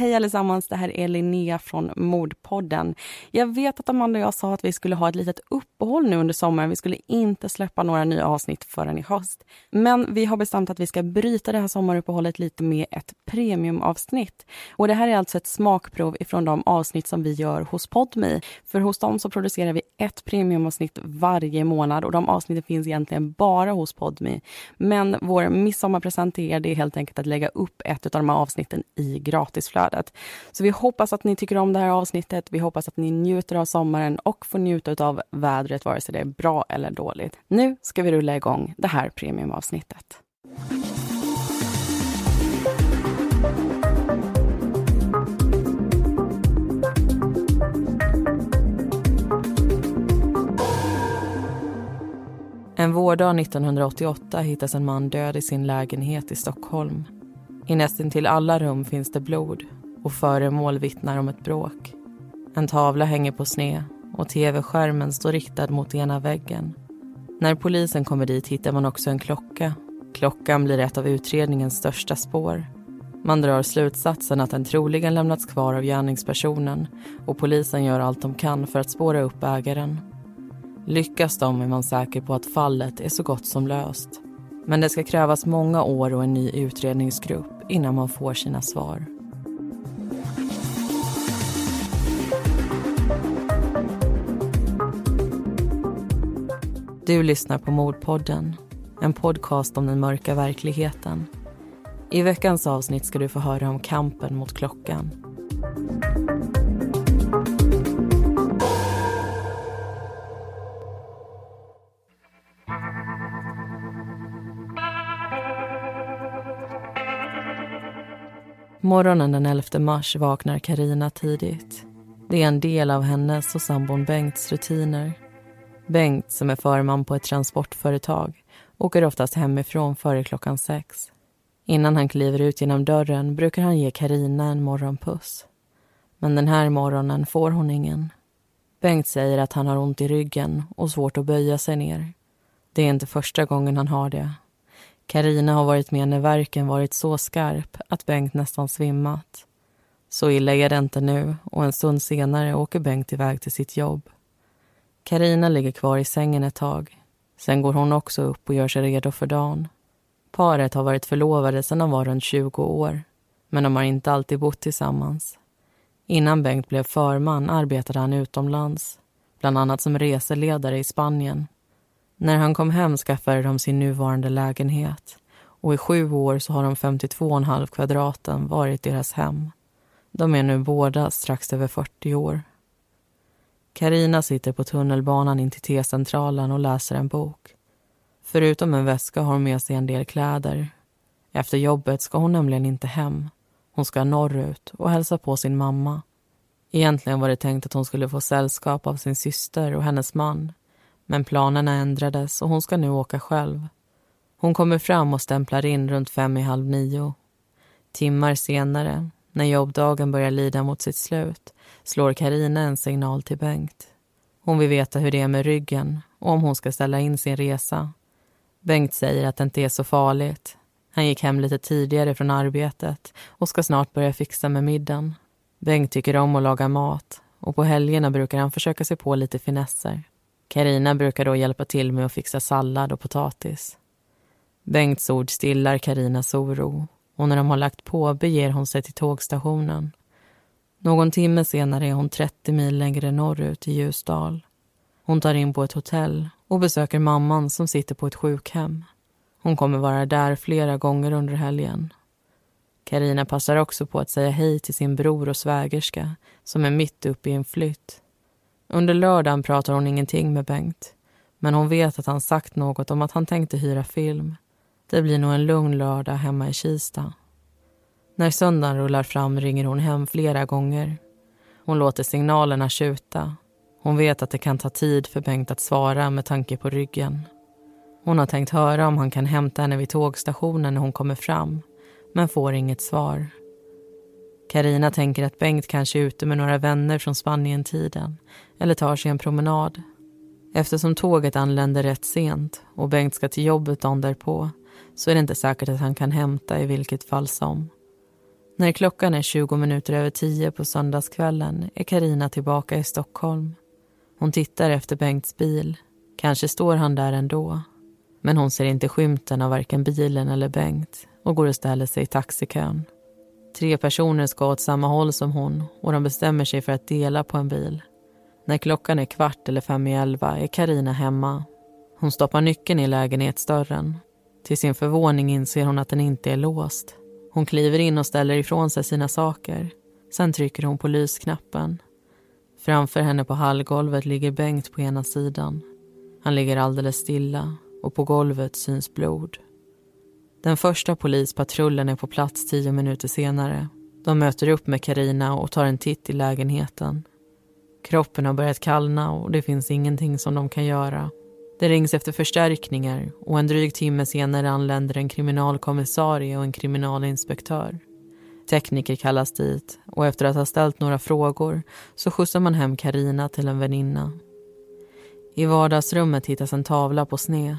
Hej allesammans, det här är Linnea från Mordpodden. Jag vet att Amanda och jag sa att vi skulle ha ett litet uppehåll nu under sommaren. Vi skulle inte släppa några nya avsnitt förrän i höst. Men vi har bestämt att vi ska bryta det här sommaruppehållet lite med ett premiumavsnitt. Och det här är alltså ett smakprov ifrån de avsnitt som vi gör hos Podme. För hos dem så producerar vi ett premiumavsnitt varje månad och de avsnitten finns egentligen bara hos Podme. Men vår midsommarpresent till er är helt enkelt att lägga upp ett av de här avsnitten i gratisflödet flödet. Så vi hoppas att ni tycker om det här avsnittet. Vi hoppas att ni njuter av sommaren och får njuta av vädret, vare sig det är bra eller dåligt. Nu ska vi rulla igång det här premiumavsnittet. En vårdag 1988 hittas en man död i sin lägenhet i Stockholm. I nästan till alla rum finns det blod och föremål vittnar om ett bråk. En tavla hänger på sne och tv-skärmen står riktad mot ena väggen. När polisen kommer dit hittar man också en klocka. Klockan blir ett av utredningens största spår. Man drar slutsatsen att den troligen lämnats kvar av gärningspersonen och polisen gör allt de kan för att spåra upp ägaren. Lyckas de är man säker på att fallet är så gott som löst. Men det ska krävas många år och en ny utredningsgrupp innan man får sina svar. Du lyssnar på Mordpodden, en podcast om den mörka verkligheten. I veckans avsnitt ska du få höra om kampen mot klockan. Morgonen den 11 mars vaknar Karina tidigt. Det är en del av hennes och sambon Bengts rutiner. Bengt, som är förman på ett transportföretag, åker oftast hemifrån före klockan sex. Innan han kliver ut genom dörren brukar han ge Karina en morgonpuss. Men den här morgonen får hon ingen. Bengt säger att han har ont i ryggen och svårt att böja sig ner. Det är inte första gången han har det. Karina har varit med när verken varit så skarp att Bengt nästan svimmat. Så illa är det inte nu och en stund senare åker Bengt iväg till sitt jobb. Karina ligger kvar i sängen ett tag. Sen går hon också upp och gör sig redo för dagen. Paret har varit förlovade sedan de var runt 20 år, men de har inte alltid bott tillsammans. Innan Bengt blev förman arbetade han utomlands, bland annat som reseledare i Spanien. När han kom hem skaffade de sin nuvarande lägenhet och i sju år så har de 52,5 kvadraten varit deras hem. De är nu båda strax över 40 år. Karina sitter på tunnelbanan in till T-centralen och läser en bok. Förutom en väska har hon med sig en del kläder. Efter jobbet ska hon nämligen inte hem. Hon ska norrut och hälsa på sin mamma. Egentligen var det tänkt att hon skulle få sällskap av sin syster och hennes man. Men planerna ändrades och hon ska nu åka själv. Hon kommer fram och stämplar in runt fem i halv nio. Timmar senare, när jobbdagen börjar lida mot sitt slut slår Karina en signal till Bengt. Hon vill veta hur det är med ryggen och om hon ska ställa in sin resa. Bengt säger att det inte är så farligt. Han gick hem lite tidigare från arbetet och ska snart börja fixa med middagen. Bengt tycker om att laga mat och på helgerna brukar han försöka sig på lite finesser. Karina brukar då hjälpa till med att fixa sallad och potatis. Bengts ord stillar Karinas oro och när de har lagt på beger hon sig till tågstationen. Någon timme senare är hon 30 mil längre norrut i Ljusdal. Hon tar in på ett hotell och besöker mamman som sitter på ett sjukhem. Hon kommer vara där flera gånger under helgen. Karina passar också på att säga hej till sin bror och svägerska som är mitt uppe i en flytt. Under lördagen pratar hon ingenting med Bengt men hon vet att han sagt något om att han tänkte hyra film. Det blir nog en lugn lördag hemma i Kista. När söndagen rullar fram ringer hon hem flera gånger. Hon låter signalerna tjuta. Hon vet att det kan ta tid för Bengt att svara med tanke på ryggen. Hon har tänkt höra om han kan hämta henne vid tågstationen när hon kommer fram, men får inget svar. Karina tänker att Bengt kanske är ute med några vänner från Spanien-tiden eller tar sig en promenad. Eftersom tåget anländer rätt sent och Bengt ska till jobbet dagen därpå så är det inte säkert att han kan hämta i vilket fall som. När klockan är 20 minuter över tio på söndagskvällen är Karina tillbaka i Stockholm. Hon tittar efter Bengts bil. Kanske står han där ändå. Men hon ser inte skymten av varken bilen eller Bengt och går och ställer sig i taxikön. Tre personer ska åt samma håll som hon och de bestämmer sig för att dela på en bil. När klockan är kvart eller fem i elva är Karina hemma. Hon stoppar nyckeln i lägenhetsdörren. Till sin förvåning inser hon att den inte är låst. Hon kliver in och ställer ifrån sig sina saker. Sen trycker hon på lysknappen. Framför henne på hallgolvet ligger Bengt på ena sidan. Han ligger alldeles stilla och på golvet syns blod. Den första polispatrullen är på plats tio minuter senare. De möter upp med Karina och tar en titt i lägenheten. Kroppen har börjat kallna och det finns ingenting som de kan göra. Det rings efter förstärkningar och en dryg timme senare anländer en kriminalkommissarie och en kriminalinspektör. Tekniker kallas dit och efter att ha ställt några frågor så skjutsar man hem Karina till en väninna. I vardagsrummet hittas en tavla på sned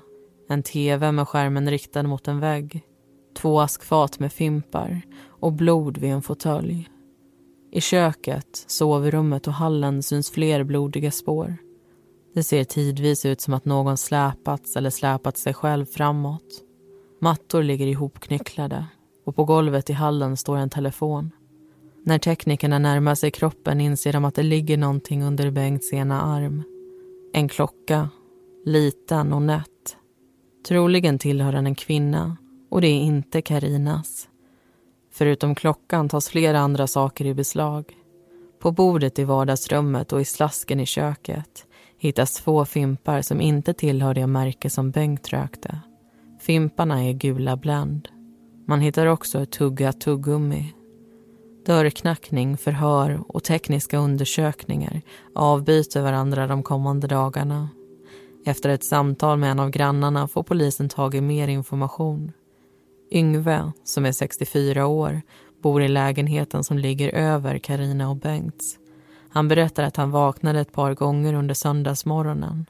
en tv med skärmen riktad mot en vägg, två askfat med fimpar och blod vid en fåtölj. I köket, sovrummet och hallen syns fler blodiga spår. Det ser tidvis ut som att någon släpats eller släpat sig själv framåt. Mattor ligger ihopknycklade och på golvet i hallen står en telefon. När teknikerna närmar sig kroppen inser de att det ligger någonting under Bengts ena arm. En klocka, liten och nätt. Troligen tillhör den en kvinna och det är inte Karinas. Förutom klockan tas flera andra saker i beslag. På bordet i vardagsrummet och i slasken i köket hittas två fimpar som inte tillhör det märke som Bengt rökte. Fimparna är gula Blend. Man hittar också ett tuggat tuggummi. Dörrknackning, förhör och tekniska undersökningar avbyter varandra de kommande dagarna. Efter ett samtal med en av grannarna får polisen tag i mer information. Yngve, som är 64 år, bor i lägenheten som ligger över Karina och Bengts. Han berättar att han vaknade ett par gånger under söndagsmorgonen.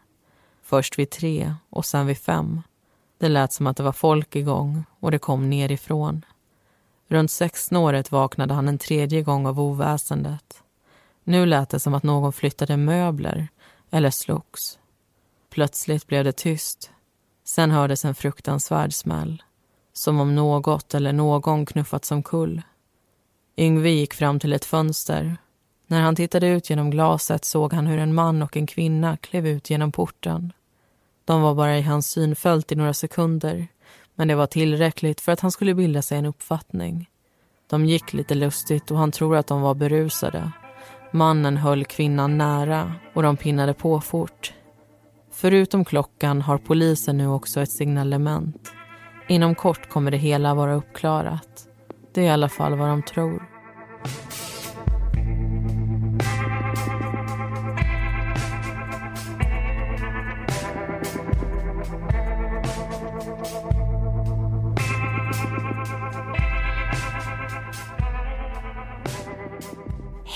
Först vid tre och sen vid fem. Det lät som att det var folk igång och det kom nerifrån. Runt sexsnåret vaknade han en tredje gång av oväsendet. Nu lät det som att någon flyttade möbler eller slogs. Plötsligt blev det tyst. Sen hördes en fruktansvärd smäll. Som om något eller någon knuffats omkull. Yngve gick fram till ett fönster. När han tittade ut genom glaset såg han hur en man och en kvinna klev ut genom porten. De var bara i hans synfält i några sekunder men det var tillräckligt för att han skulle bilda sig en uppfattning. De gick lite lustigt och han tror att de var berusade. Mannen höll kvinnan nära och de pinnade på fort. Förutom klockan har polisen nu också ett signalement. Inom kort kommer det hela vara uppklarat. Det är i alla fall vad de tror.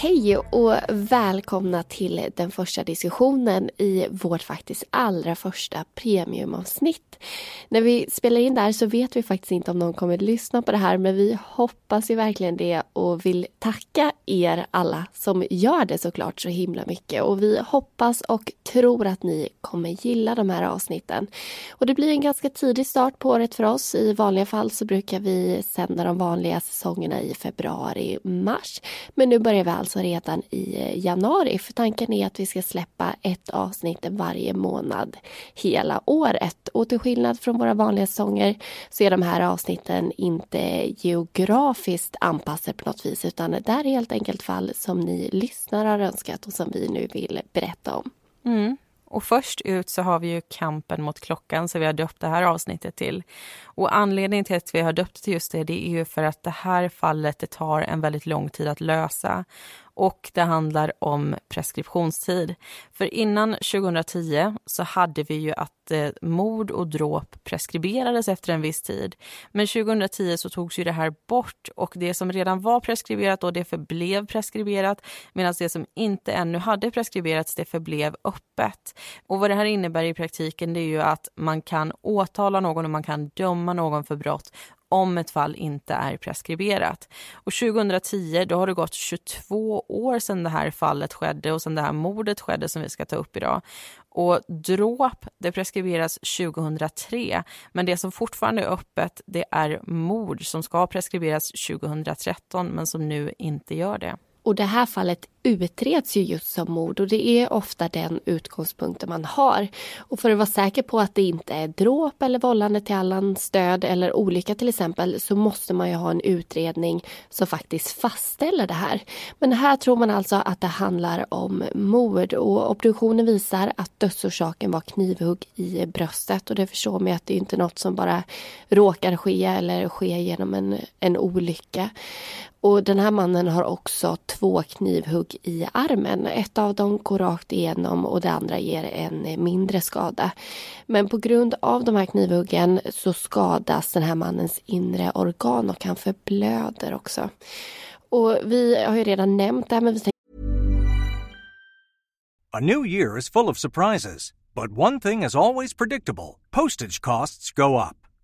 Hej och välkomna till den första diskussionen i vårt faktiskt allra första premiumavsnitt. När vi spelar in där så vet vi faktiskt inte om någon kommer att lyssna på det här men vi hoppas ju verkligen det och vill tacka er alla som gör det såklart så himla mycket och vi hoppas och tror att ni kommer gilla de här avsnitten. Och det blir en ganska tidig start på året för oss. I vanliga fall så brukar vi sända de vanliga säsongerna i februari, mars. Men nu börjar vi alltså Alltså redan i eh, januari för tanken är att vi ska släppa ett avsnitt varje månad hela året. Och till skillnad från våra vanliga säsonger så är de här avsnitten inte geografiskt anpassade på något vis utan det är helt enkelt fall som ni lyssnare har önskat och som vi nu vill berätta om. Mm. Och först ut så har vi ju kampen mot klockan som vi har döpt det här avsnittet till. Och anledningen till att vi har döpt till just det, det är ju för att det här fallet det tar en väldigt lång tid att lösa och det handlar om preskriptionstid. För innan 2010 så hade vi ju att eh, mord och dråp preskriberades efter en viss tid. Men 2010 så togs ju det här bort och det som redan var preskriberat då det förblev preskriberat medan det som inte ännu hade preskriberats det förblev öppet. Och vad det här innebär i praktiken det är ju att man kan åtala någon och man kan döma någon för brott om ett fall inte är preskriberat. Och 2010 då har det gått 22 år sedan det här fallet skedde och sedan det här mordet skedde som vi ska ta upp idag. Och dråp det preskriberas 2003, men det som fortfarande är öppet det är mord som ska preskriberas 2013 men som nu inte gör det. Och det här fallet utreds ju just som mord och det är ofta den utgångspunkten man har. Och för att vara säker på att det inte är dråp eller vållande till annans död eller olycka till exempel så måste man ju ha en utredning som faktiskt fastställer det här. Men här tror man alltså att det handlar om mord och obduktionen visar att dödsorsaken var knivhugg i bröstet och det förstår man att det är inte något som bara råkar ske eller sker genom en, en olycka. Och den här mannen har också två knivhugg i armen. Ett av dem går rakt igenom och det andra ger en mindre skada. Men på grund av de här knivhuggen så skadas den här mannens inre organ och han förblöder också. Och vi har ju redan nämnt det här men vi A new year is full of surprises. But one thing is always predictable. Postage costs go up.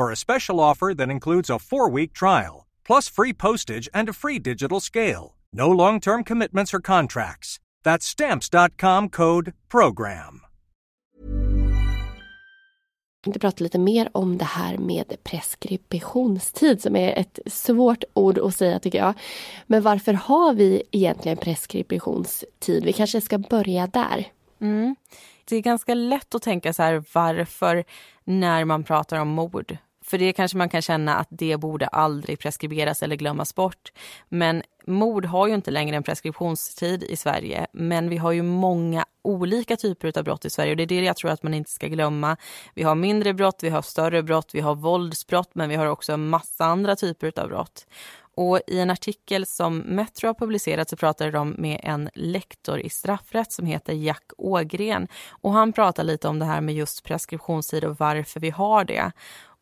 for a special offer that includes a four week trial, plus free postage and a free digital scale. No long term commitments or contracts. That's stamps.com code program. Jag tänkte prata lite mer om det här med preskriptionstid som är ett svårt ord att säga tycker jag. Men varför har vi egentligen preskriptionstid? Vi kanske ska börja där. Mm. Det är ganska lätt att tänka så här varför när man pratar om mord för det kanske man kan känna att det borde aldrig preskriberas eller glömmas bort. Men mord har ju inte längre en preskriptionstid i Sverige. Men vi har ju många olika typer av brott i Sverige och det är det jag tror att man inte ska glömma. Vi har mindre brott, vi har större brott, vi har våldsbrott men vi har också massa andra typer av brott. Och I en artikel som Metro har publicerat så pratade de med en lektor i straffrätt som heter Jack Ågren. Och Han pratar lite om det här med just preskriptionstid och varför vi har det.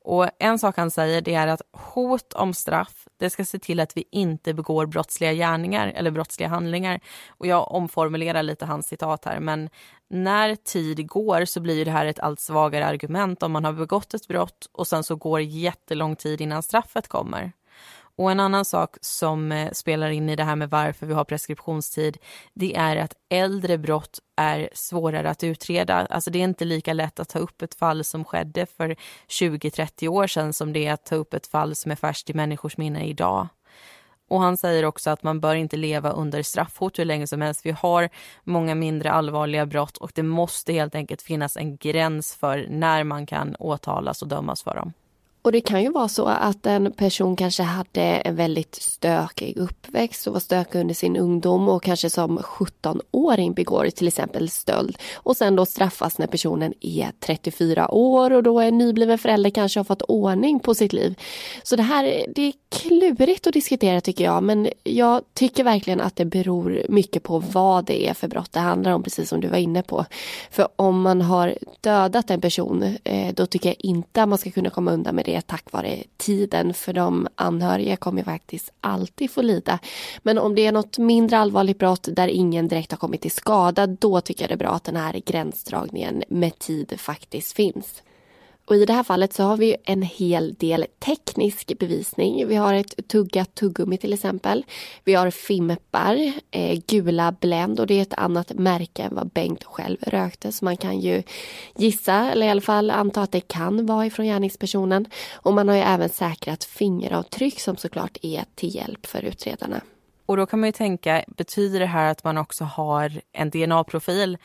Och En sak han säger det är att hot om straff det ska se till att vi inte begår brottsliga gärningar eller brottsliga handlingar. Och Jag omformulerar lite hans citat här, men när tid går så blir det här ett allt svagare argument om man har begått ett brott och sen så går jättelång tid innan straffet kommer. Och en annan sak som eh, spelar in i det här med varför vi har preskriptionstid, det är att äldre brott är svårare att utreda. Alltså det är inte lika lätt att ta upp ett fall som skedde för 20-30 år sedan som det är att ta upp ett fall som är färskt i människors minne idag. Och han säger också att man bör inte leva under straffhot hur länge som helst. Vi har många mindre allvarliga brott och det måste helt enkelt finnas en gräns för när man kan åtalas och dömas för dem. Och det kan ju vara så att en person kanske hade en väldigt stökig uppväxt och var stökig under sin ungdom och kanske som 17-åring begår till exempel stöld och sen då straffas när personen är 34 år och då är nybliven förälder kanske har fått ordning på sitt liv. Så det här det är klurigt att diskutera tycker jag men jag tycker verkligen att det beror mycket på vad det är för brott det handlar om precis som du var inne på. För om man har dödat en person eh, då tycker jag inte att man ska kunna komma undan med det tack vare tiden för de anhöriga kommer faktiskt alltid få lida. Men om det är något mindre allvarligt brott där ingen direkt har kommit till skada då tycker jag det är bra att den här gränsdragningen med tid faktiskt finns. Och I det här fallet så har vi en hel del teknisk bevisning. Vi har ett tuggat tuggummi till exempel. Vi har fimpar, eh, gula Blend och det är ett annat märke än vad Bengt själv rökte. Så man kan ju gissa, eller i alla fall anta att det kan vara ifrån gärningspersonen. Och man har ju även säkrat fingeravtryck som såklart är till hjälp för utredarna. Och då kan man ju tänka, betyder det här att man också har en DNA-profil?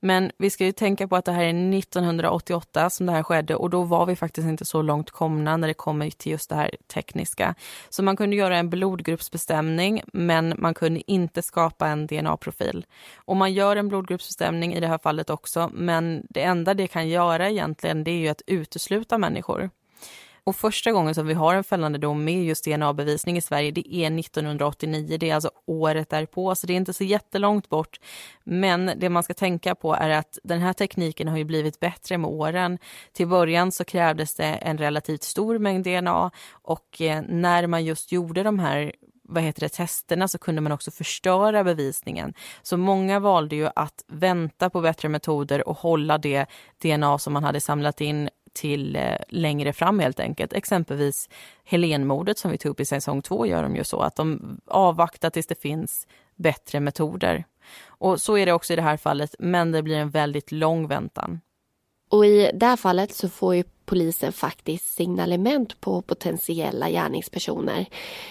Men vi ska ju tänka på att det här är 1988 som det här skedde och då var vi faktiskt inte så långt komna när det kommer till just det här tekniska. Så man kunde göra en blodgruppsbestämning men man kunde inte skapa en DNA-profil. Och man gör en blodgruppsbestämning i det här fallet också men det enda det kan göra egentligen det är ju att utesluta människor. Och första gången som vi har en fällande dom med just DNA-bevisning i Sverige, det är 1989. Det är alltså året därpå, så det är inte så jättelångt bort. Men det man ska tänka på är att den här tekniken har ju blivit bättre med åren. Till början så krävdes det en relativt stor mängd DNA och eh, när man just gjorde de här vad heter det, testerna så kunde man också förstöra bevisningen. Så många valde ju att vänta på bättre metoder och hålla det DNA som man hade samlat in till eh, längre fram helt enkelt. Exempelvis Helenmordet som vi tog upp i säsong två gör de ju så att de avvaktar tills det finns bättre metoder. Och så är det också i det här fallet, men det blir en väldigt lång väntan. Och i det här fallet så får ju polisen faktiskt signalement på potentiella gärningspersoner.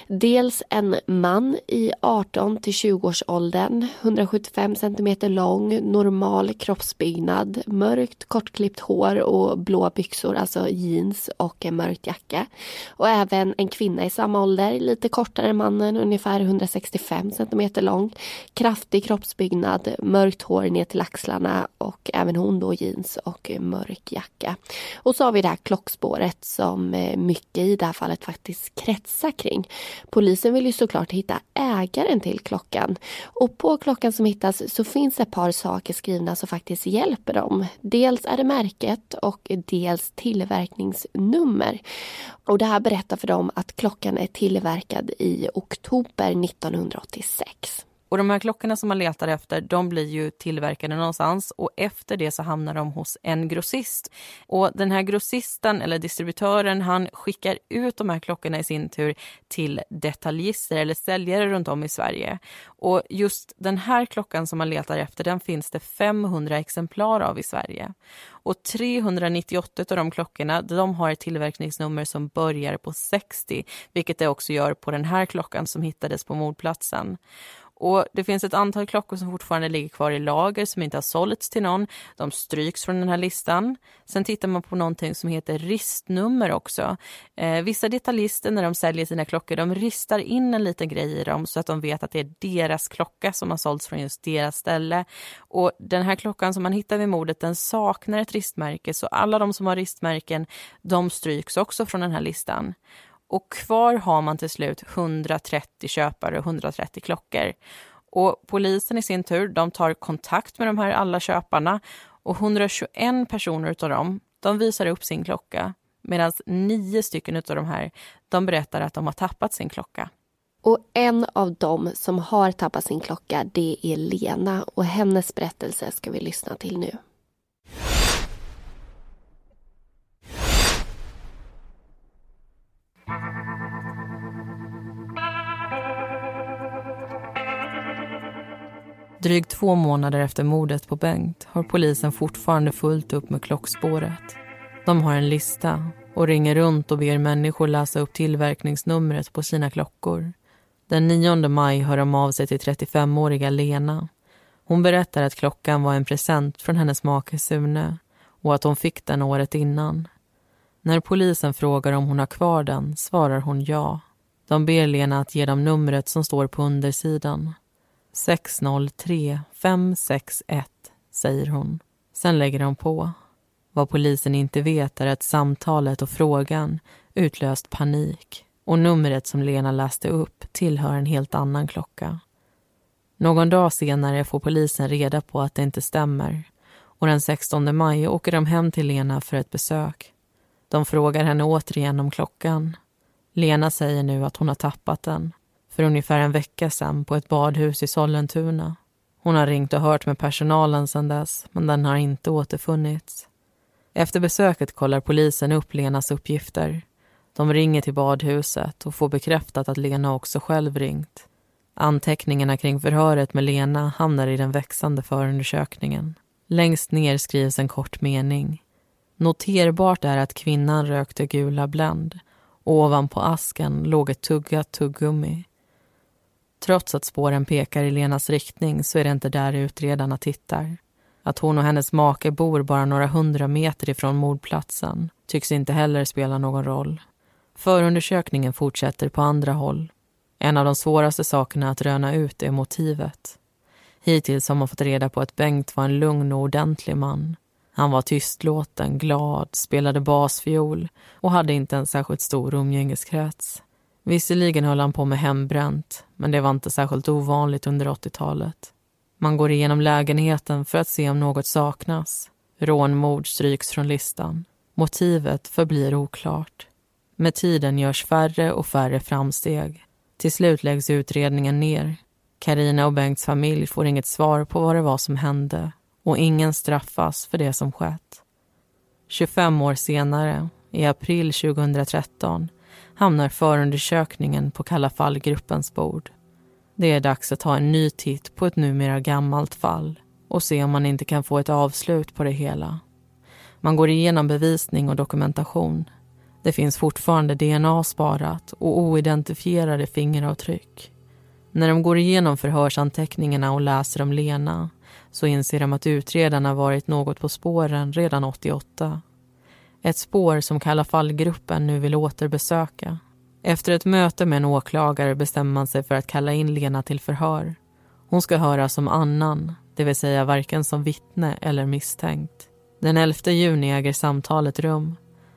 Dels en man i 18 till 20-årsåldern, 175 cm lång, normal kroppsbyggnad, mörkt kortklippt hår och blå byxor, alltså jeans och en mörk jacka. Och även en kvinna i samma ålder, lite kortare än mannen, ungefär 165 cm lång, kraftig kroppsbyggnad, mörkt hår ner till axlarna och även hon då jeans och mörk jacka. Och så har vi det här klockspåret som eh, mycket i det här fallet faktiskt kretsar kring. Polisen vill ju såklart hitta ägaren till klockan och på klockan som hittas så finns ett par saker skrivna som faktiskt hjälper dem. Dels är det märket och dels tillverkningsnummer. Och det här berättar för dem att klockan är tillverkad i oktober 1986. Och de här klockorna som man letar efter, de blir ju tillverkade någonstans och efter det så hamnar de hos en grossist. Och den här grossisten eller distributören, han skickar ut de här klockorna i sin tur till detaljister eller säljare runt om i Sverige. Och just den här klockan som man letar efter, den finns det 500 exemplar av i Sverige. Och 398 av de klockorna, de har ett tillverkningsnummer som börjar på 60, vilket det också gör på den här klockan som hittades på mordplatsen. Och Det finns ett antal klockor som fortfarande ligger kvar i lager som inte har sålts till någon. De stryks från den här listan. Sen tittar man på någonting som heter ristnummer också. Eh, vissa detaljister när de säljer sina klockor de ristar in en liten grej i dem så att de vet att det är deras klocka som har sålts från just deras ställe. Och Den här klockan som man hittar vid mordet den saknar ett ristmärke så alla de som har ristmärken de stryks också från den här listan. Och kvar har man till slut 130 köpare och 130 klockor. Och polisen i sin tur, de tar kontakt med de här alla köparna och 121 personer av dem, de visar upp sin klocka medan nio stycken av de här, de berättar att de har tappat sin klocka. Och en av dem som har tappat sin klocka, det är Lena och hennes berättelse ska vi lyssna till nu. Drygt två månader efter mordet på Bengt har polisen fortfarande fullt upp med klockspåret. De har en lista och ringer runt och ber människor läsa upp tillverkningsnumret på sina klockor. Den 9 maj hör de av sig till 35-åriga Lena. Hon berättar att klockan var en present från hennes make Sune och att hon fick den året innan. När polisen frågar om hon har kvar den svarar hon ja. De ber Lena att ge dem numret som står på undersidan. 603 561, säger hon. Sen lägger de på. Vad polisen inte vet är att samtalet och frågan utlöst panik och numret som Lena läste upp tillhör en helt annan klocka. Någon dag senare får polisen reda på att det inte stämmer och den 16 maj åker de hem till Lena för ett besök. De frågar henne återigen om klockan. Lena säger nu att hon har tappat den för ungefär en vecka sedan på ett badhus i Sollentuna. Hon har ringt och hört med personalen sedan dess, men den har inte återfunnits. Efter besöket kollar polisen upp Lenas uppgifter. De ringer till badhuset och får bekräftat att Lena också själv ringt. Anteckningarna kring förhöret med Lena hamnar i den växande förundersökningen. Längst ner skrivs en kort mening. Noterbart är att kvinnan rökte gula Blend. Ovanpå asken låg ett tuggat tuggummi. Trots att spåren pekar i Lenas riktning så är det inte där utredarna tittar. Att hon och hennes make bor bara några hundra meter ifrån mordplatsen tycks inte heller spela någon roll. Förundersökningen fortsätter på andra håll. En av de svåraste sakerna att röna ut är motivet. Hittills har man fått reda på att Bengt var en lugn och ordentlig man. Han var tystlåten, glad, spelade basfiol och hade inte en särskilt stor umgängeskrets. Visserligen höll han på med hembränt, men det var inte särskilt ovanligt under 80-talet. Man går igenom lägenheten för att se om något saknas. Rånmord stryks från listan. Motivet förblir oklart. Med tiden görs färre och färre framsteg. Till slut läggs utredningen ner. Karina och Bengts familj får inget svar på vad det var som hände och ingen straffas för det som skett. 25 år senare, i april 2013, hamnar förundersökningen på Kalla fallgruppens bord. Det är dags att ta en ny titt på ett numera gammalt fall och se om man inte kan få ett avslut på det hela. Man går igenom bevisning och dokumentation. Det finns fortfarande DNA sparat och oidentifierade fingeravtryck. När de går igenom förhörsanteckningarna och läser om Lena så inser de att utredarna varit något på spåren redan 88. Ett spår som Kalla fallgruppen nu vill återbesöka. Efter ett möte med en åklagare bestämmer man sig för att kalla in Lena till förhör. Hon ska höras som annan, det vill säga varken som vittne eller misstänkt. Den 11 juni äger samtalet rum.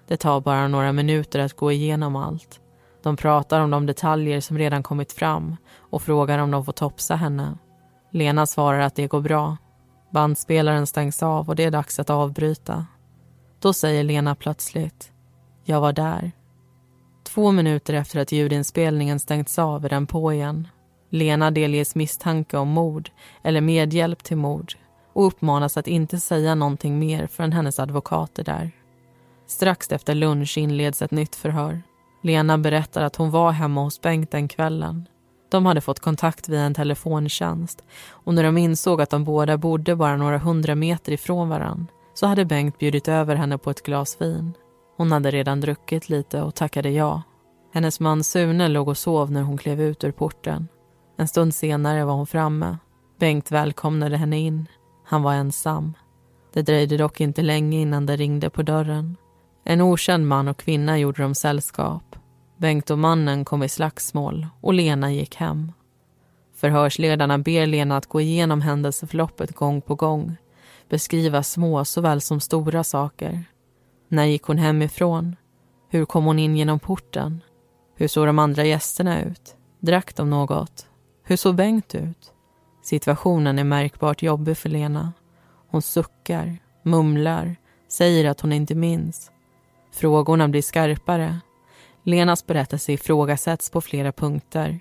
Det tar bara några minuter att gå igenom allt. De pratar om de detaljer som redan kommit fram och frågar om de får topsa henne. Lena svarar att det går bra. Bandspelaren stängs av och det är dags att avbryta. Då säger Lena plötsligt, jag var där. Två minuter efter att ljudinspelningen stängts av är den på igen. Lena delges misstanke om mord eller medhjälp till mord och uppmanas att inte säga någonting mer förrän hennes advokat är där. Strax efter lunch inleds ett nytt förhör. Lena berättar att hon var hemma hos Bengt den kvällen. De hade fått kontakt via en telefontjänst och när de insåg att de båda bodde bara några hundra meter ifrån varann så hade Bengt bjudit över henne på ett glas vin. Hon hade redan druckit lite och tackade ja. Hennes man Sune låg och sov när hon klev ut ur porten. En stund senare var hon framme. Bengt välkomnade henne in. Han var ensam. Det dröjde dock inte länge innan det ringde på dörren. En okänd man och kvinna gjorde dem sällskap. Bengt och mannen kom i slagsmål och Lena gick hem. Förhörsledarna ber Lena att gå igenom händelseförloppet gång på gång beskriva små såväl som stora saker. När gick hon hemifrån? Hur kom hon in genom porten? Hur såg de andra gästerna ut? Drack de något? Hur såg Bengt ut? Situationen är märkbart jobbig för Lena. Hon suckar, mumlar, säger att hon inte minns. Frågorna blir skarpare. Lenas berättelse ifrågasätts på flera punkter.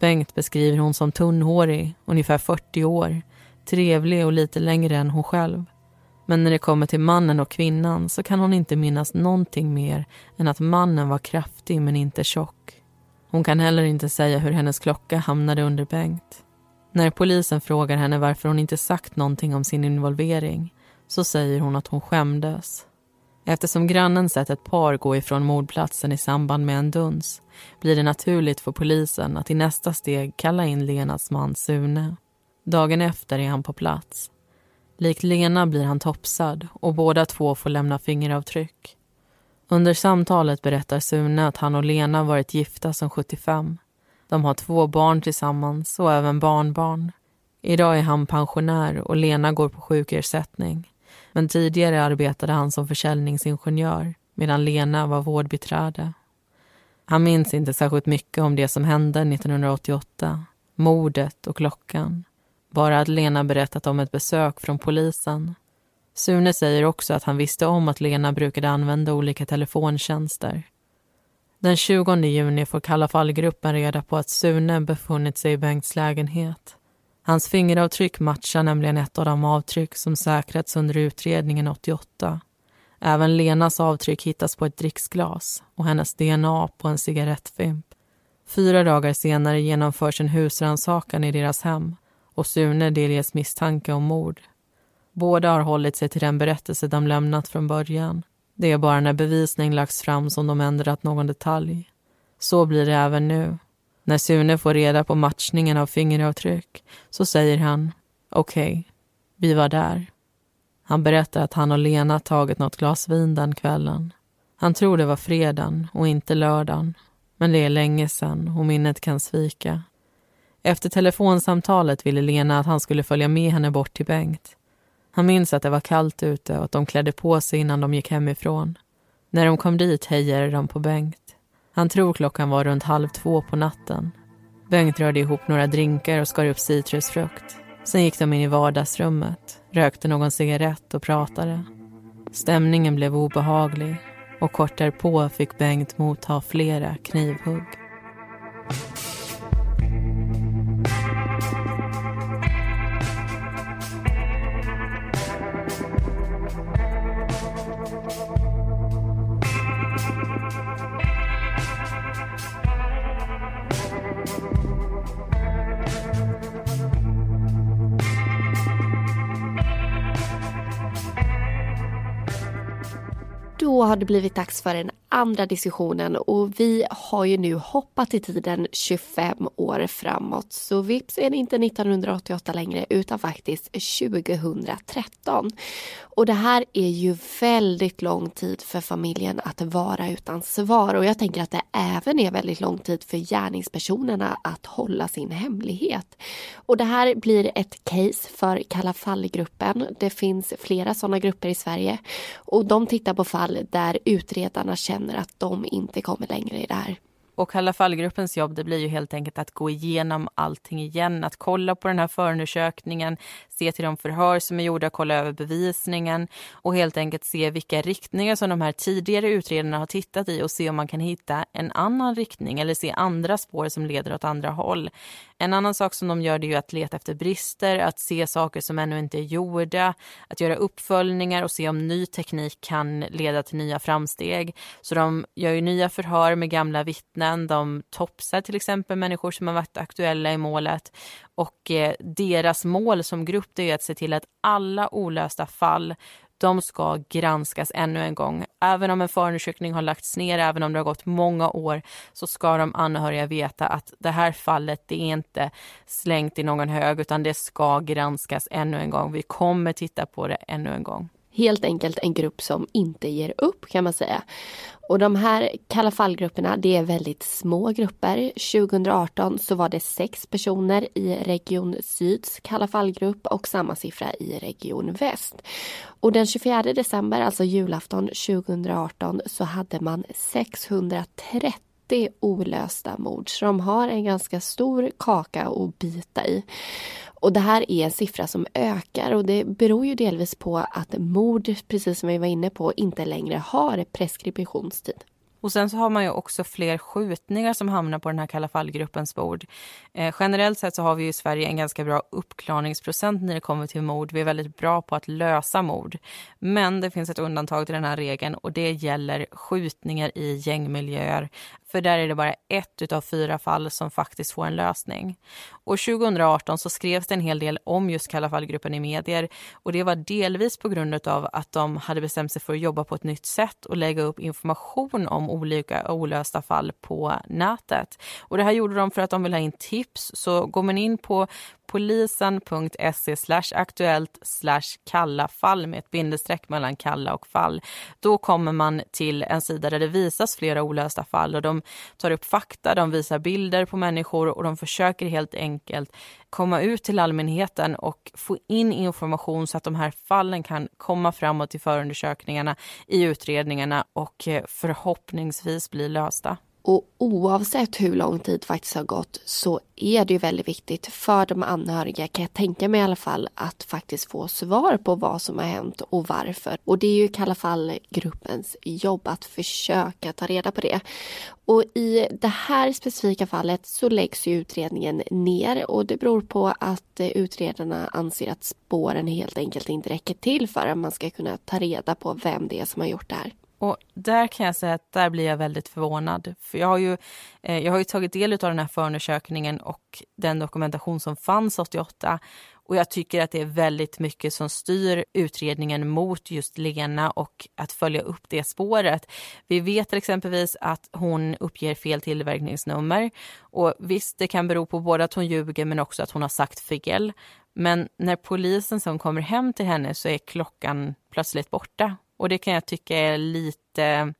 Bengt beskriver hon som tunnhårig, ungefär 40 år, trevlig och lite längre än hon själv. Men när det kommer till mannen och kvinnan så kan hon inte minnas någonting mer än att mannen var kraftig men inte tjock. Hon kan heller inte säga hur hennes klocka hamnade under Bengt. När polisen frågar henne varför hon inte sagt någonting om sin involvering så säger hon att hon skämdes. Eftersom grannen sett ett par gå ifrån mordplatsen i samband med en duns blir det naturligt för polisen att i nästa steg kalla in Lenas man Sune. Dagen efter är han på plats. Likt Lena blir han topsad och båda två får lämna fingeravtryck. Under samtalet berättar Sune att han och Lena varit gifta sedan 75. De har två barn tillsammans och även barnbarn. Idag är han pensionär och Lena går på sjukersättning. Men tidigare arbetade han som försäljningsingenjör medan Lena var vårdbiträde. Han minns inte särskilt mycket om det som hände 1988, mordet och klockan. Bara att Lena berättat om ett besök från polisen. Sune säger också att han visste om att Lena brukade använda olika telefontjänster. Den 20 juni får Kalla fallgruppen reda på att Sune befunnit sig i Bengts lägenhet. Hans fingeravtryck matchar nämligen ett av de avtryck som säkrats under utredningen 88. Även Lenas avtryck hittas på ett dricksglas och hennes DNA på en cigarettfimp. Fyra dagar senare genomförs en husrannsakan i deras hem och Sune delges misstanke om mord. Båda har hållit sig till den berättelse de lämnat från början. Det är bara när bevisning lagts fram som de ändrat någon detalj. Så blir det även nu. När Sune får reda på matchningen av fingeravtryck så säger han okej, okay, vi var där. Han berättar att han och Lena tagit något glas vin den kvällen. Han tror det var fredagen och inte lördagen. Men det är länge sedan och minnet kan svika. Efter telefonsamtalet ville Lena att han skulle följa med henne bort till Bengt. Han minns att det var kallt ute och att de klädde på sig innan de gick hemifrån. När de kom dit hejade de på Bengt. Han tror klockan var runt halv två på natten. Bengt rörde ihop några drinkar och skar upp citrusfrukt. Sen gick de in i vardagsrummet, rökte någon cigarett och pratade. Stämningen blev obehaglig och kort därpå fick Bengt motta flera knivhugg. Då har det blivit dags för en andra diskussionen och vi har ju nu hoppat i tiden 25 år framåt. Så vips är det inte 1988 längre utan faktiskt 2013. Och det här är ju väldigt lång tid för familjen att vara utan svar och jag tänker att det även är väldigt lång tid för gärningspersonerna att hålla sin hemlighet. Och det här blir ett case för Kalla fallgruppen. Det finns flera sådana grupper i Sverige och de tittar på fall där utredarna känner att de inte kommer längre i det här. Och Kalla fallgruppens jobb det blir ju helt enkelt att gå igenom allting igen. Att kolla på den här förundersökningen, se till de förhör som är gjorda, kolla över bevisningen och helt enkelt se vilka riktningar som de här tidigare utredarna har tittat i och se om man kan hitta en annan riktning eller se andra spår som leder åt andra håll. En annan sak som de gör det är att leta efter brister, att se saker som ännu inte är gjorda, att göra uppföljningar och se om ny teknik kan leda till nya framsteg. Så de gör ju nya förhör med gamla vittnen, de topsar till exempel människor som har varit aktuella i målet och eh, deras mål som grupp är att se till att alla olösta fall de ska granskas ännu en gång. Även om en förundersökning har lagts ner, även om det har gått många år, så ska de anhöriga veta att det här fallet, det är inte slängt i någon hög, utan det ska granskas ännu en gång. Vi kommer titta på det ännu en gång. Helt enkelt en grupp som inte ger upp kan man säga. Och de här Kalla fallgrupperna det är väldigt små grupper. 2018 så var det sex personer i Region Syds Kalla fallgrupp och samma siffra i Region Väst. Och den 24 december, alltså julafton 2018, så hade man 630 olösta mord. Så de har en ganska stor kaka att bita i. Och det här är en siffra som ökar och det beror ju delvis på att mord, precis som vi var inne på, inte längre har preskriptionstid. Och sen så har man ju också fler skjutningar som hamnar på den här Kalla fallgruppens bord. Eh, generellt sett så har vi i Sverige en ganska bra uppklarningsprocent när det kommer till mord. Vi är väldigt bra på att lösa mord. Men det finns ett undantag till den här regeln och det gäller skjutningar i gängmiljöer. För där är det bara ett av fyra fall som faktiskt får en lösning. Och 2018 så skrevs det en hel del om just Kalla fallgruppen i medier och det var delvis på grund av att de hade bestämt sig för att jobba på ett nytt sätt och lägga upp information om olika olösta fall på nätet. Och det här gjorde de för att de vill ha in tips. Så går man in på polisen.se aktuellt kalla fall med ett bindestreck mellan kalla och fall. Då kommer man till en sida där det visas flera olösta fall och de tar upp fakta, de visar bilder på människor och de försöker helt enkelt komma ut till allmänheten och få in information så att de här fallen kan komma framåt i förundersökningarna, i utredningarna och eh, förhoppningsvis bli lösta. Och oavsett hur lång tid faktiskt har gått så är det ju väldigt viktigt för de anhöriga, kan jag tänka mig i alla fall, att faktiskt få svar på vad som har hänt och varför. Och det är ju i alla fall gruppens jobb att försöka ta reda på det. Och i det här specifika fallet så läggs ju utredningen ner och det beror på att utredarna anser att spåren helt enkelt inte räcker till för att man ska kunna ta reda på vem det är som har gjort det här. Och där kan jag säga att där blir jag väldigt förvånad. För jag har ju, eh, jag har ju tagit del av den här förundersökningen och den dokumentation som fanns 88. Och jag tycker att det är väldigt mycket som styr utredningen mot just Lena och att följa upp det spåret. Vi vet till exempelvis att hon uppger fel tillverkningsnummer. Och visst, det kan bero på både att hon ljuger men också att hon har sagt fel. Men när polisen som kommer hem till henne så är klockan plötsligt borta. Och det kan jag tycka är lite,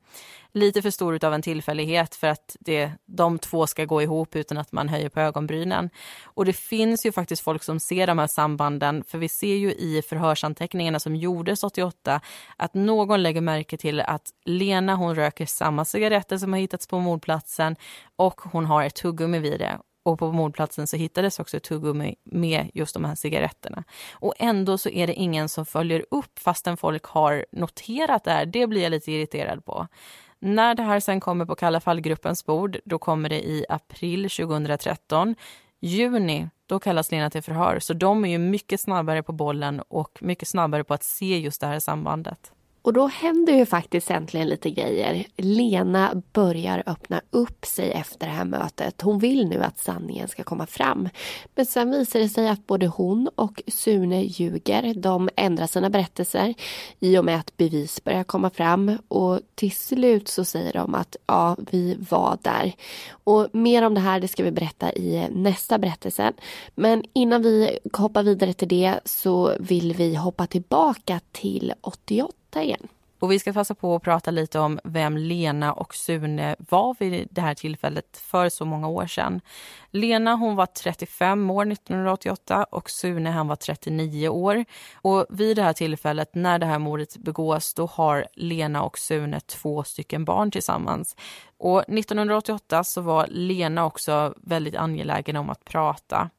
lite för stor av en tillfällighet för att det, de två ska gå ihop utan att man höjer på ögonbrynen. Och det finns ju faktiskt folk som ser de här sambanden, för vi ser ju i förhörsanteckningarna som gjordes 88 att någon lägger märke till att Lena hon röker samma cigaretter som har hittats på mordplatsen och hon har ett tuggummi vid det. Och på mordplatsen så hittades också tuggummi med just de här cigaretterna. Och ändå så är det ingen som följer upp fastän folk har noterat det här. Det blir jag lite irriterad på. När det här sen kommer på Kalla fallgruppens bord, då kommer det i april 2013. Juni, då kallas Lena till förhör. Så de är ju mycket snabbare på bollen och mycket snabbare på att se just det här sambandet. Och då händer ju faktiskt äntligen lite grejer. Lena börjar öppna upp sig efter det här mötet. Hon vill nu att sanningen ska komma fram. Men sen visar det sig att både hon och Sune ljuger. De ändrar sina berättelser i och med att bevis börjar komma fram. Och till slut så säger de att ja, vi var där. Och mer om det här det ska vi berätta i nästa berättelse. Men innan vi hoppar vidare till det så vill vi hoppa tillbaka till 88 igen. Och vi ska passa på att prata lite om vem Lena och Sune var vid det här tillfället för så många år sedan. Lena hon var 35 år 1988 och Sune han var 39 år. Och vid det här tillfället när det här mordet begås då har Lena och Sune två stycken barn tillsammans. Och 1988 så var Lena också väldigt angelägen om att prata.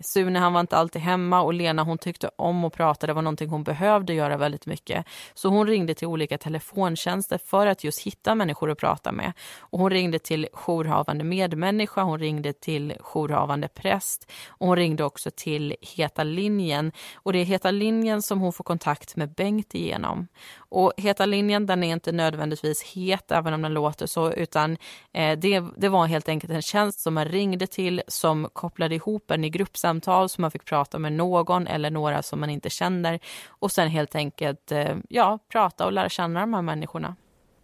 Sune han var inte alltid hemma och Lena hon tyckte om att prata. Det var någonting hon behövde göra väldigt mycket. Så hon ringde till olika telefontjänster för att just hitta människor att prata med. Och hon ringde till jourhavande medmänniska, hon ringde till jourhavande präst och hon ringde också till Heta linjen. Och det är Heta linjen som hon får kontakt med Bengt igenom. Och Heta linjen den är inte nödvändigtvis het, även om den låter så, utan eh, det, det var helt enkelt en tjänst som man ringde till som kopplade ihop en i gruppsamtal så man fick prata med någon eller några som man inte känner och sen helt enkelt eh, ja, prata och lära känna de här människorna.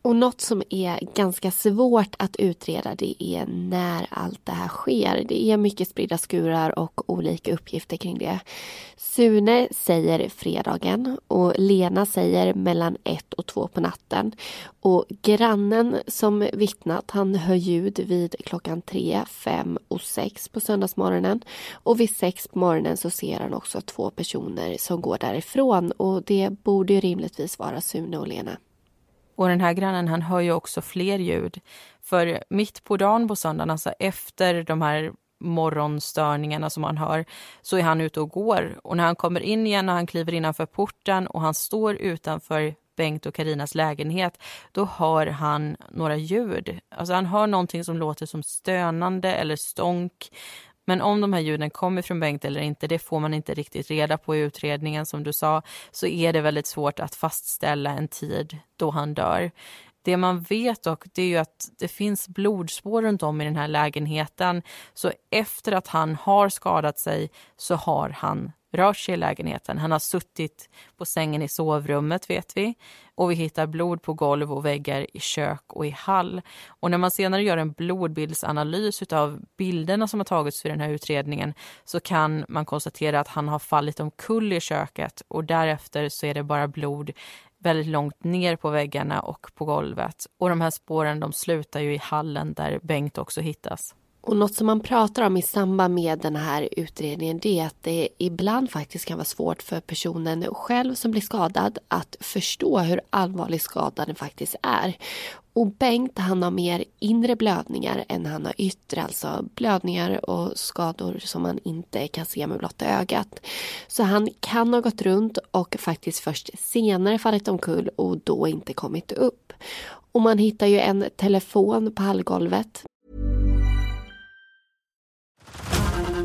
Och något som är ganska svårt att utreda det är när allt det här sker. Det är mycket spridda skurar och olika uppgifter kring det. Sune säger fredagen och Lena säger mellan ett och två på natten. Och grannen som vittnat han hör ljud vid klockan tre, fem och sex på söndagsmorgonen. Och vid sex på morgonen så ser han också två personer som går därifrån och det borde ju rimligtvis vara Sune och Lena. Och den här grannen han hör ju också fler ljud. För mitt på dagen på söndagen, alltså efter de här morgonstörningarna som han hör, så är han ute och går. Och när han kommer in igen och han kliver innanför porten och han står utanför Bengt och Karinas lägenhet, då hör han några ljud. Alltså han hör någonting som låter som stönande eller stånk. Men om de här ljuden kommer från Bengt eller inte, det får man inte riktigt reda på i utredningen som du sa, så är det väldigt svårt att fastställa en tid då han dör. Det man vet dock det är ju att det finns blodspår runt om i den här lägenheten. Så efter att han har skadat sig så har han rört sig i lägenheten. Han har suttit på sängen i sovrummet vet vi och vi hittar blod på golv och väggar i kök och i hall. Och när man senare gör en blodbildsanalys av bilderna som har tagits vid den här utredningen så kan man konstatera att han har fallit omkull i köket och därefter så är det bara blod väldigt långt ner på väggarna och på golvet. Och de här spåren de slutar ju i hallen där Bengt också hittas. Och något som man pratar om i samband med den här utredningen det är att det ibland faktiskt kan vara svårt för personen själv som blir skadad att förstå hur allvarlig skadan faktiskt är. Och Bengt han har mer inre blödningar än han har yttre, alltså blödningar och skador som man inte kan se med blotta ögat. Så han kan ha gått runt och faktiskt först senare fallit omkull och då inte kommit upp. Och man hittar ju en telefon på hallgolvet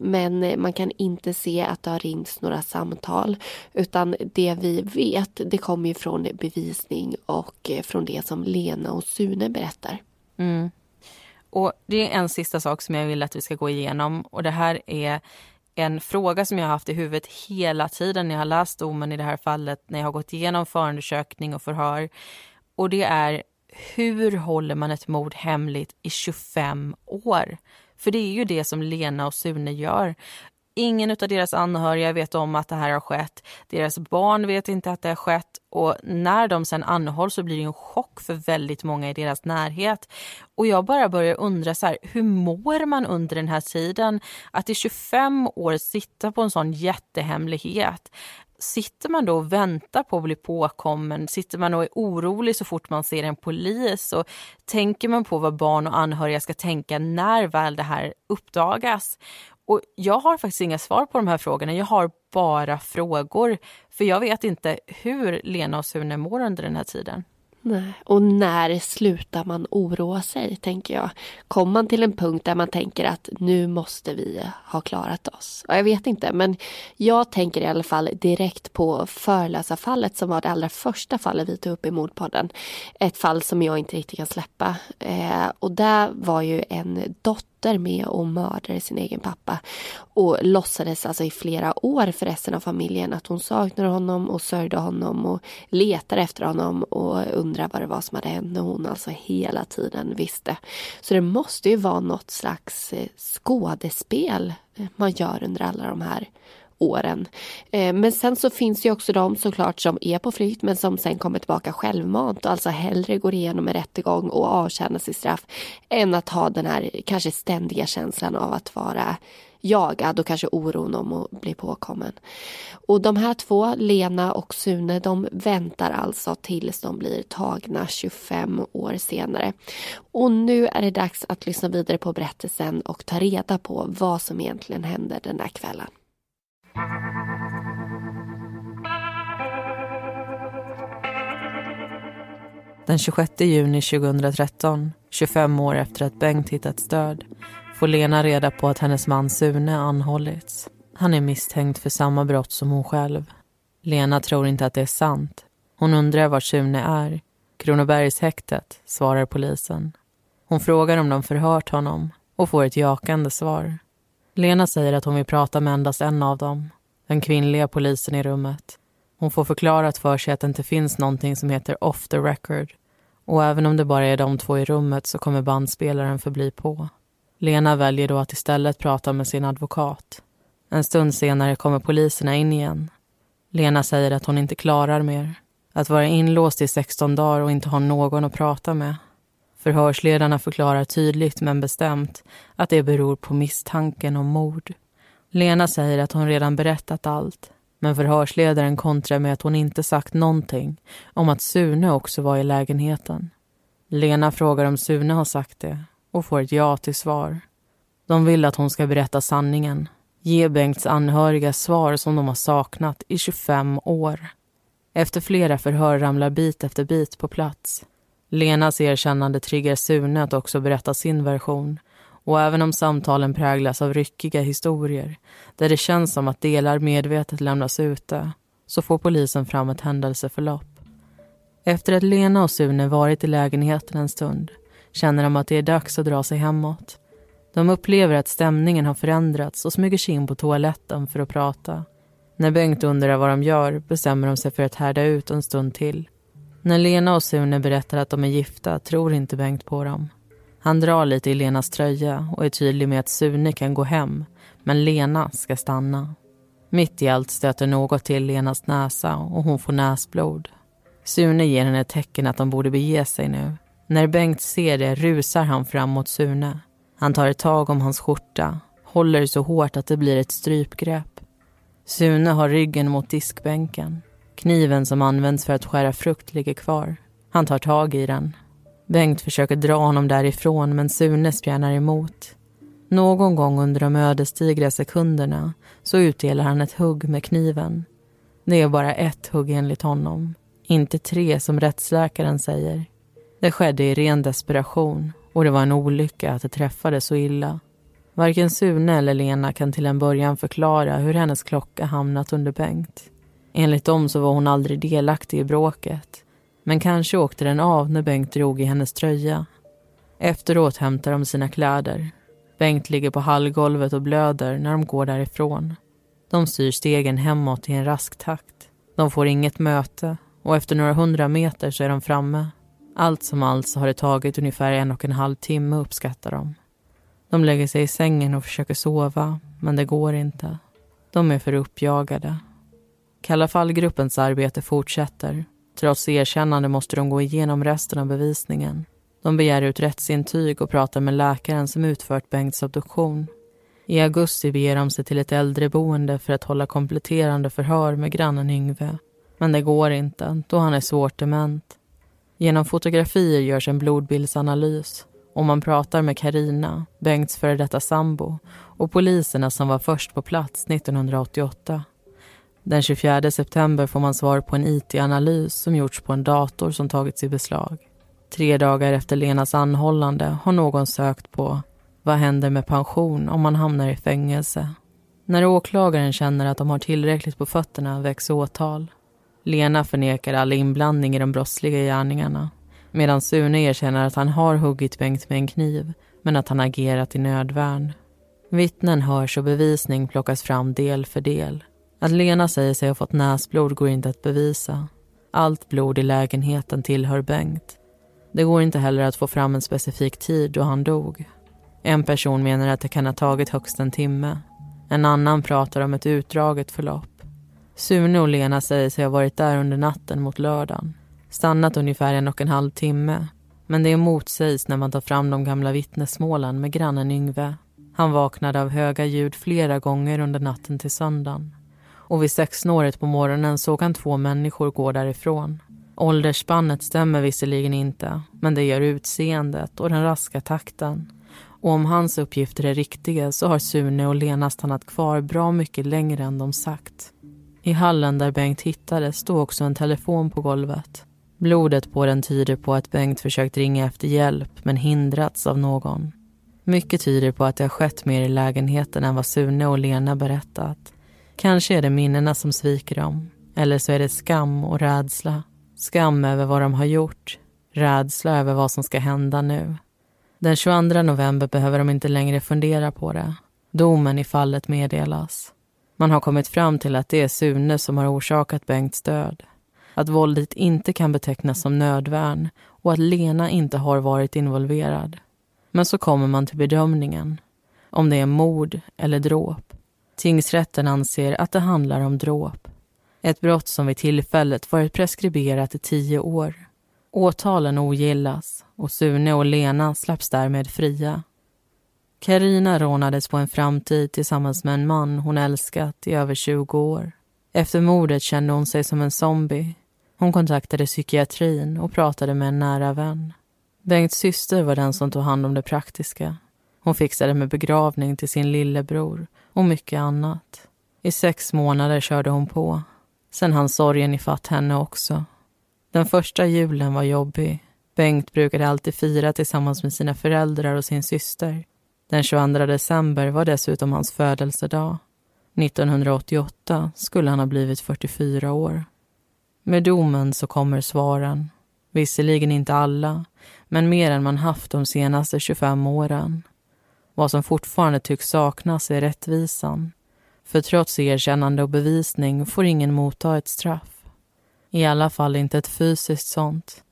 Men eh, man kan inte se att det har ringts några samtal. Utan det vi vet, det kommer ju från bevisning och eh, från det som Lena och Sune berättar. Mm. Och Det är en sista sak som jag vill att vi ska gå igenom. Och Det här är en fråga som jag har haft i huvudet hela tiden när jag har läst domen i det här fallet, när jag har gått igenom förundersökning och förhör. Och det är hur håller man ett mord hemligt i 25 år? För det är ju det som Lena och Sune gör. Ingen av deras anhöriga vet om att det här har skett. Deras barn vet inte att det har skett. Och när de sen anhålls så blir det en chock för väldigt många i deras närhet. Och jag bara börjar undra så här, hur mår man under den här tiden? Att i 25 år sitta på en sån jättehemlighet. Sitter man då och väntar på att bli påkommen? Sitter man och är orolig så fort man ser en polis? Och tänker man på vad barn och anhöriga ska tänka när väl det här uppdagas? Och jag har faktiskt inga svar på de här frågorna. Jag har bara frågor. För jag vet inte hur Lena och Sune mår under den här tiden. Nej. Och när slutar man oroa sig, tänker jag. Kommer man till en punkt där man tänker att nu måste vi ha klarat oss? Jag vet inte, men jag tänker i alla fall direkt på Förlösa-fallet som var det allra första fallet vi tog upp i Mordpodden. Ett fall som jag inte riktigt kan släppa. Eh, och där var ju en dotter dotter med och mördade sin egen pappa. Och låtsades alltså i flera år för resten av familjen att hon saknade honom och sörjde honom och letade efter honom och undrade vad det var som hade hänt när hon alltså hela tiden visste. Så det måste ju vara något slags eh, skådespel man gör under alla de här åren. Eh, men sen så finns det också de såklart som är på flykt men som sen kommer tillbaka självmant och alltså hellre går igenom en rättegång och avtjänar sitt straff än att ha den här kanske ständiga känslan av att vara jagad och kanske oron om att bli påkommen. Och de här två, Lena och Sune, de väntar alltså tills de blir tagna 25 år senare. Och nu är det dags att lyssna vidare på berättelsen och ta reda på vad som egentligen hände den där kvällen. Den 26 juni 2013, 25 år efter att Bengt hittats död, får Lena reda på att hennes man Sune anhållits. Han är misstänkt för samma brott som hon själv. Lena tror inte att det är sant. Hon undrar var Sune är. Kronobergshäktet, svarar polisen. Hon frågar om de förhört honom och får ett jakande svar. Lena säger att hon vill prata med endast en av dem, den kvinnliga polisen i rummet. Hon får förklarat för sig att det inte finns någonting som heter off the record och även om det bara är de två i rummet så kommer bandspelaren förbli på. Lena väljer då att istället prata med sin advokat. En stund senare kommer poliserna in igen. Lena säger att hon inte klarar mer. Att vara inlåst i 16 dagar och inte ha någon att prata med. Förhörsledarna förklarar tydligt men bestämt att det beror på misstanken om mord. Lena säger att hon redan berättat allt men förhörsledaren kontrar med att hon inte sagt någonting om att Sune också var i lägenheten. Lena frågar om Sune har sagt det och får ett ja till svar. De vill att hon ska berätta sanningen. Ge Bengts anhöriga svar som de har saknat i 25 år. Efter flera förhör ramlar bit efter bit på plats. Lenas erkännande triggar Sune att också berätta sin version och även om samtalen präglas av ryckiga historier där det känns som att delar medvetet lämnas ute så får polisen fram ett händelseförlopp. Efter att Lena och Sune varit i lägenheten en stund känner de att det är dags att dra sig hemåt. De upplever att stämningen har förändrats och smyger sig in på toaletten för att prata. När Bengt undrar vad de gör bestämmer de sig för att härda ut en stund till. När Lena och Sune berättar att de är gifta tror inte Bengt på dem. Han drar lite i Lenas tröja och är tydlig med att Sune kan gå hem men Lena ska stanna. Mitt i allt stöter något till Lenas näsa och hon får näsblod. Sune ger henne ett tecken att de borde bege sig nu. När Bengt ser det rusar han fram mot Sune. Han tar ett tag om hans skjorta, håller så hårt att det blir ett strypgrepp. Sune har ryggen mot diskbänken. Kniven som används för att skära frukt ligger kvar. Han tar tag i den. Bengt försöker dra honom därifrån men Sune spjärnar emot. Någon gång under de ödesdigra sekunderna så utdelar han ett hugg med kniven. Det är bara ett hugg enligt honom, inte tre som rättsläkaren säger. Det skedde i ren desperation och det var en olycka att det träffade så illa. Varken Sune eller Lena kan till en början förklara hur hennes klocka hamnat under Bengt. Enligt dem så var hon aldrig delaktig i bråket. Men kanske åkte den av när Bengt drog i hennes tröja. Efteråt hämtar de sina kläder. Bengt ligger på hallgolvet och blöder när de går därifrån. De styr stegen hemåt i en rask takt. De får inget möte och efter några hundra meter så är de framme. Allt som allt så har det tagit ungefär en och en halv timme uppskattar de. De lägger sig i sängen och försöker sova, men det går inte. De är för uppjagade. Kalla fallgruppens arbete fortsätter. Trots erkännande måste de gå igenom resten av bevisningen. De begär ut rättsintyg och pratar med läkaren som utfört Bengts abduktion. I augusti beger de sig till ett äldreboende för att hålla kompletterande förhör med grannen Yngve. Men det går inte, då han är svårt dement. Genom fotografier görs en blodbildsanalys och man pratar med Karina, Bengts före detta sambo och poliserna som var först på plats 1988. Den 24 september får man svar på en IT-analys som gjorts på en dator som tagits i beslag. Tre dagar efter Lenas anhållande har någon sökt på vad händer med pension om man hamnar i fängelse? När åklagaren känner att de har tillräckligt på fötterna väcks åtal. Lena förnekar all inblandning i de brottsliga gärningarna medan Sune erkänner att han har huggit Bengt med en kniv men att han agerat i nödvärn. Vittnen hörs och bevisning plockas fram del för del. Att Lena säger sig ha fått näsblod går inte att bevisa. Allt blod i lägenheten tillhör Bengt. Det går inte heller att få fram en specifik tid då han dog. En person menar att det kan ha tagit högst en timme. En annan pratar om ett utdraget förlopp. Sune och Lena säger sig ha varit där under natten mot lördagen. Stannat ungefär en och en halv timme. Men det motsägs när man tar fram de gamla vittnesmålen med grannen Yngve. Han vaknade av höga ljud flera gånger under natten till söndagen. Och vid sexsnåret på morgonen såg han två människor gå därifrån. Åldersspannet stämmer visserligen inte, men det gör utseendet och den raska takten. Och om hans uppgifter är riktiga så har Sune och Lena stannat kvar bra mycket längre än de sagt. I hallen där Bengt hittades stod också en telefon på golvet. Blodet på den tyder på att Bengt försökt ringa efter hjälp men hindrats av någon. Mycket tyder på att det har skett mer i lägenheten än vad Sune och Lena berättat. Kanske är det minnena som sviker dem. Eller så är det skam och rädsla. Skam över vad de har gjort. Rädsla över vad som ska hända nu. Den 22 november behöver de inte längre fundera på det. Domen i fallet meddelas. Man har kommit fram till att det är Sune som har orsakat Bengts död. Att våldet inte kan betecknas som nödvärn och att Lena inte har varit involverad. Men så kommer man till bedömningen. Om det är mord eller dråp. Tingsrätten anser att det handlar om dråp. Ett brott som vid tillfället varit preskriberat i tio år. Åtalen ogillas och Sune och Lena släpps därmed fria. Karina rånades på en framtid tillsammans med en man hon älskat i över 20 år. Efter mordet kände hon sig som en zombie. Hon kontaktade psykiatrin och pratade med en nära vän. Bengts syster var den som tog hand om det praktiska. Hon fixade med begravning till sin lillebror och mycket annat. I sex månader körde hon på. Sen hann sorgen ifatt henne också. Den första julen var jobbig. Bengt brukade alltid fira tillsammans med sina föräldrar och sin syster. Den 22 december var dessutom hans födelsedag. 1988 skulle han ha blivit 44 år. Med domen så kommer svaren. Visserligen inte alla, men mer än man haft de senaste 25 åren. Vad som fortfarande tycks saknas är rättvisan. För trots erkännande och bevisning får ingen motta ett straff. I alla fall inte ett fysiskt sånt.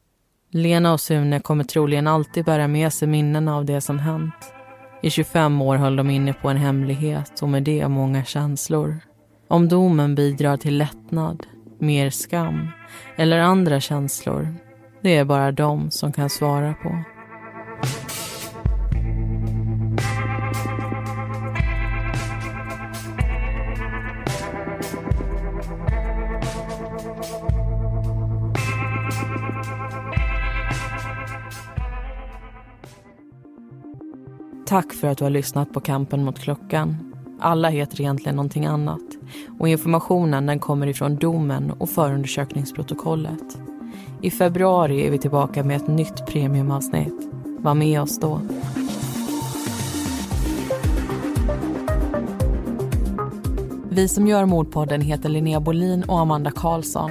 Lena och Sune kommer troligen alltid bära med sig minnen av det som hänt. I 25 år höll de inne på en hemlighet och med det många känslor. Om domen bidrar till lättnad, mer skam eller andra känslor, det är bara de som kan svara på. Tack för att du har lyssnat på Kampen mot klockan. Alla heter egentligen någonting annat och informationen den kommer ifrån domen och förundersökningsprotokollet. I februari är vi tillbaka med ett nytt premiumavsnitt. Var med oss då. Vi som gör Mordpodden heter Linnea Bolin och Amanda Karlsson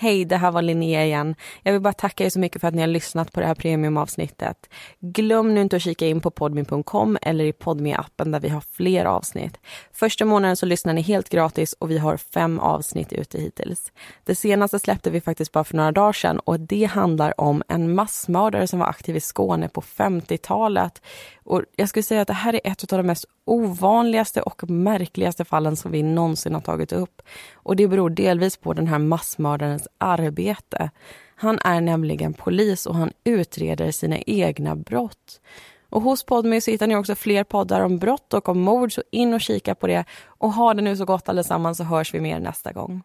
Hej, det här var Linnea igen. Jag vill bara tacka er så mycket för att ni har lyssnat på det här premiumavsnittet. Glöm nu inte att kika in på podmi.com eller i podmi appen där vi har fler avsnitt. Första månaden så lyssnar ni helt gratis och vi har fem avsnitt ute hittills. Det senaste släppte vi faktiskt bara för några dagar sedan och det handlar om en massmördare som var aktiv i Skåne på 50-talet. Och jag skulle säga att det här är ett av de mest ovanligaste och märkligaste fallen som vi någonsin har tagit upp. Och det beror delvis på den här massmördarens arbete. Han är nämligen polis och han utreder sina egna brott. Och hos Podmy så hittar ni också fler poddar om brott och om mord, så in och kika på det. Och ha det nu så gott allesammans så hörs vi mer nästa gång.